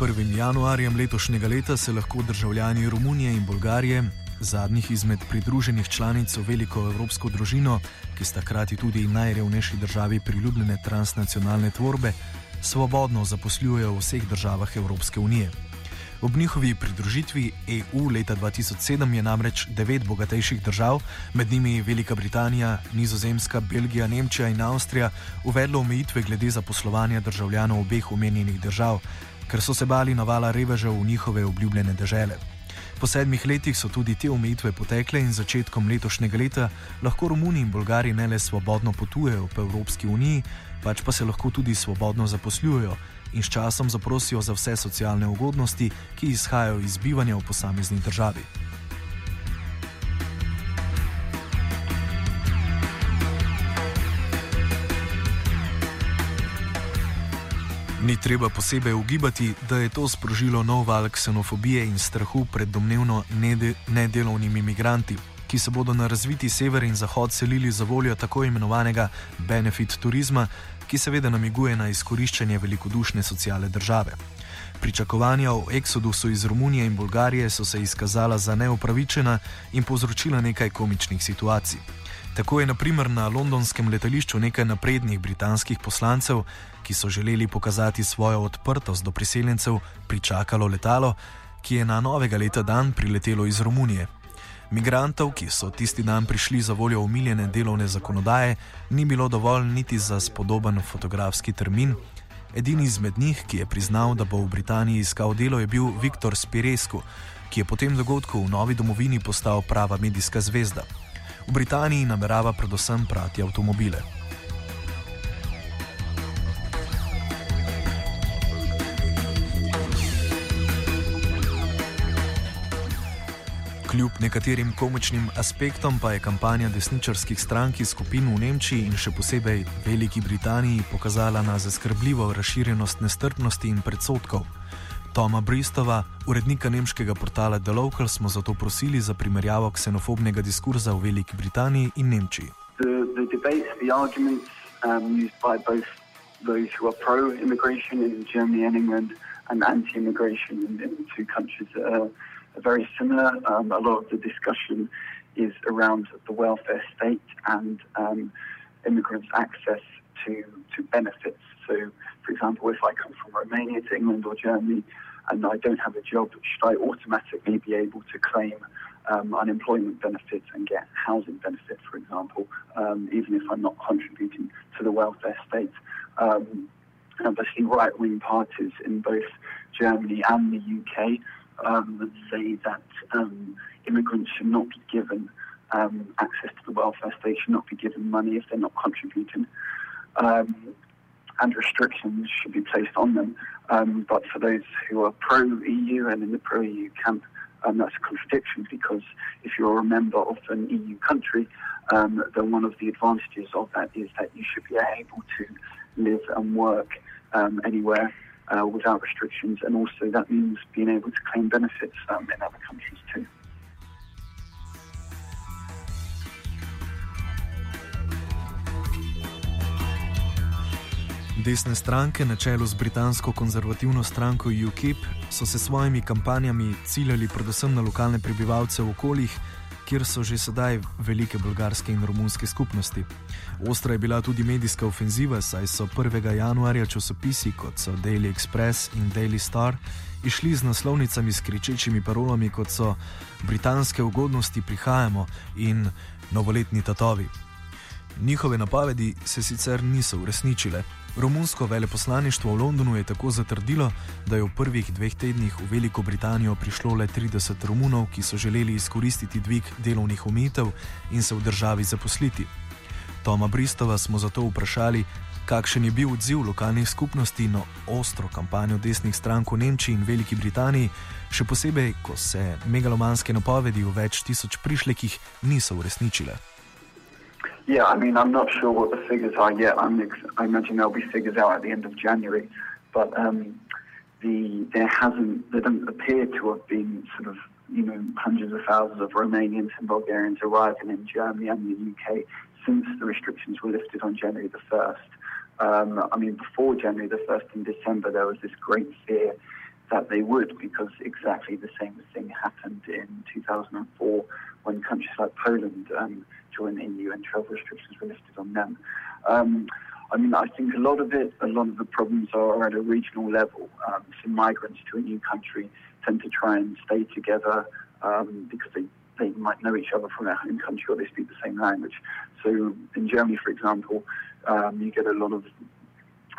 1. januarjem letošnjega leta se lahko državljani Romunije in Bolgarije, zadnjih izmed pridruženih članic v veliko evropsko družino, ki sta hkrati tudi najrevnejši državi priljubljene transnacionalne tvorbe, svobodno zaposlujejo v vseh državah Evropske unije. Ob njihovi pridružitvi EU leta 2007 je namreč devet bogatejših držav, med njimi Velika Britanija, Nizozemska, Belgija, Nemčija in Avstrija, uvedlo omejitve glede zaposlovanja državljanov obeh omenjenih držav, ker so se bali navala revežev v njihove obljubljene države. Po sedmih letih so tudi te omejitve potekle in začetkom letošnjega leta lahko Romuni in Bolgari ne le svobodno potujejo po Evropski uniji, pač pa se lahko tudi svobodno zaposlujejo in s časom zaprosijo za vse socialne ugodnosti, ki izhajajo iz bivanja v posamezni državi. Ni treba posebej ugibati, da je to sprožilo nov val ksenofobije in strahu pred domnevno nede nedelovnimi imigranti, ki se bodo na razviti sever in zahod selili za voljo tako imenovanega benefit turizma, ki seveda namiguje na izkoriščanje velikodušne socialne države. Pričakovanja o eksodusu iz Romunije in Bolgarije so se izkazala za neupravičena in povzročila nekaj komičnih situacij. Tako je naprimer na londonskem letališču nekaj naprednih britanskih poslancev, ki so želeli pokazati svojo odprtost do priseljencev, pričakalo letalo, ki je na novega leta dan priletelo iz Romunije. Migrantov, ki so tisti dan prišli za voljo umiljene delovne zakonodaje, ni bilo dovolj niti za spodoben fotografski termin. Edini izmed njih, ki je priznal, da bo v Britaniji iskal delo, je bil Viktor Spirescu, ki je po tem dogodku v novi domovini postal prava medijska zvezda. V Britaniji namerava predvsem prati avtomobile. Kljub nekaterim komičnim aspektom pa je kampanja desničarskih strank iz skupin v Nemčiji in še posebej Veliki Britaniji pokazala na zaskrbljivo razširjenost nestrpnosti in predsotkov. Toma Bristova, urednika nemškega portala The Local, smo zato prosili za primerjavo ksenofobnega diskurza v Veliki Britaniji in Nemčiji. The, the debates, the arguments, um, those who are pro immigration in Germany and England and anti immigration in, the two countries uh, are very similar. Um, a lot of the discussion is around the welfare state and um, immigrants' access to, to benefits. So, for example, if I come from Romania to England or Germany and I don't have a job, should I automatically be able to claim um, unemployment benefits and get housing benefits, for example, um, even if I'm not contributing to the welfare state? Um, and obviously, right wing parties in both Germany and the UK um, say that um, immigrants should not be given um, access to the welfare state, should not be given money if they're not contributing, um, and restrictions should be placed on them. Um, but for those who are pro EU and in the pro EU camp, um, that's a contradiction because if you're a member of an EU country, then one of the advantages of that is that you should be able to live and work anywhere uh, without restrictions, and also that means being able to claim benefits um, in other countries too. Desne stranke na čelu z britansko konzervativno stranko UKIP so se svojimi kampanjami ciljali predvsem na lokalne prebivalce v okoljih, kjer so že sedaj velike bolgarske in romunske skupnosti. Ostra je bila tudi medijska ofenziva, saj so 1. januarja časopisi kot so Daily Express in Daily Star išli z naslovnicami s kričečimi parolami kot so Britanske ugodnosti prihajamo in novoletni tatovi. Njihove napovedi se sicer niso uresničile. Romunsko veleposlaništvo v Londonu je tako zatrdilo, da je v prvih dveh tednih v Veliko Britanijo prišlo le 30 Romunov, ki so želeli izkoristiti dvig delovnih omejitev in se v državi zaposliti. Toma Bristova smo zato vprašali, kakšen je bil odziv lokalnih skupnosti na ostro kampanjo desnih strank v Nemčiji in Veliki Britaniji, še posebej, ko se megalomanske napovedi o več tisoč prišlekih niso uresničile. Yeah, I mean, I'm not sure what the figures are yet. I'm ex- I imagine there'll be figures out at the end of January, but um, the there hasn't there doesn't appear to have been sort of you know hundreds of thousands of Romanians and Bulgarians arriving in Germany and the UK since the restrictions were lifted on January the first. Um, I mean, before January the first in December, there was this great fear that they would, because exactly the same thing happened in 2004 when countries like Poland um, joined the EU and travel restrictions were lifted on them. Um, I mean, I think a lot of it, a lot of the problems are at a regional level. Um, some migrants to a new country tend to try and stay together um, because they, they might know each other from their home country or they speak the same language. So in Germany, for example, um, you get a lot of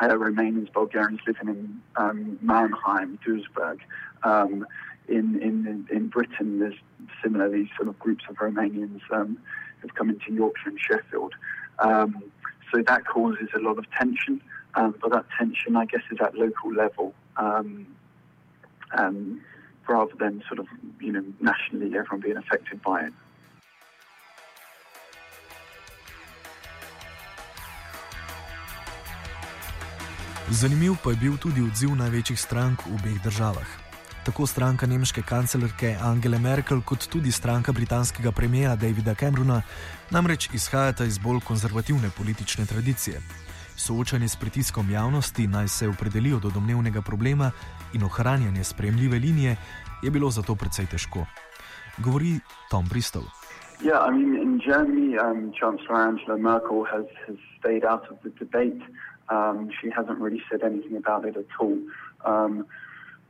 uh, Romanians, Bulgarians living in um, Mannheim, Duisburg. Um, in, in in Britain, there's similarly sort of groups of Romanians um, have come into Yorkshire and Sheffield. Um, so that causes a lot of tension, um, but that tension, I guess, is at local level um, um, rather than sort of, you know, nationally everyone being affected by it. Zanimiv pa je bil tudi odziv največjih strank v obeh državah. Tako stranka nemške kancelarke Angele Merkel, kot tudi stranka britanskega premijeja Davida Camerona, namreč izhajata iz bolj konzervativne politične tradicije. Soočanje s pritiskom javnosti naj se opredelijo do domnevnega problema in ohranjanje spremljive linije je bilo zato precej težko. Govori Tom Bristol. Yeah, I mean, in Germany, um, Chancellor Angela Merkel has, has stayed out of the debate. Um, she hasn't really said anything about it at all. Um,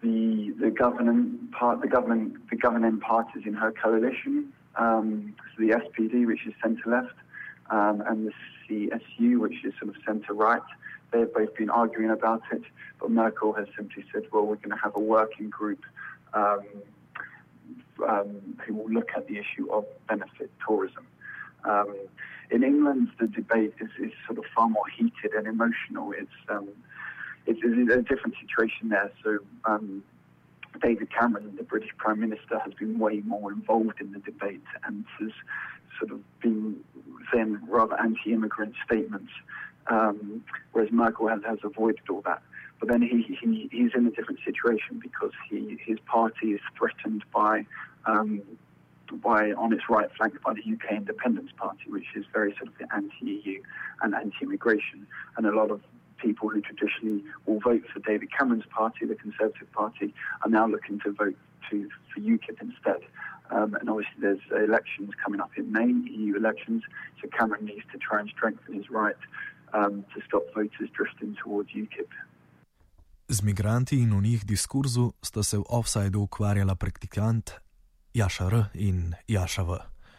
the the governing part, the government, the governing parties in her coalition, um, so the SPD, which is centre left, um, and the CSU, which is sort of centre right. They've both been arguing about it, but Merkel has simply said, "Well, we're going to have a working group." Um, um, who will look at the issue of benefit tourism. Um, in England, the debate is, is, sort of far more heated and emotional. It's um, it's, it's a different situation there. So um, David Cameron, the British Prime Minister, has been way more involved in the debate and has sort of been saying rather anti-immigrant statements, um, whereas Merkel has, has avoided all that. But then he, he he's in a different situation because he his party is threatened by um, by on its right flank by the UK Independence Party, which is very sort of anti-EU and anti-immigration, and a lot of people who traditionally will vote for David Cameron's party, the Conservative Party, are now looking to vote to for UKIP instead. Um, and obviously, there's elections coming up in May, EU elections, so Cameron needs to try and strengthen his right um, to stop voters drifting towards UKIP. Z migranti in o njih diskurzu sta se v offsajdu ukvarjala praktikant in Jaša.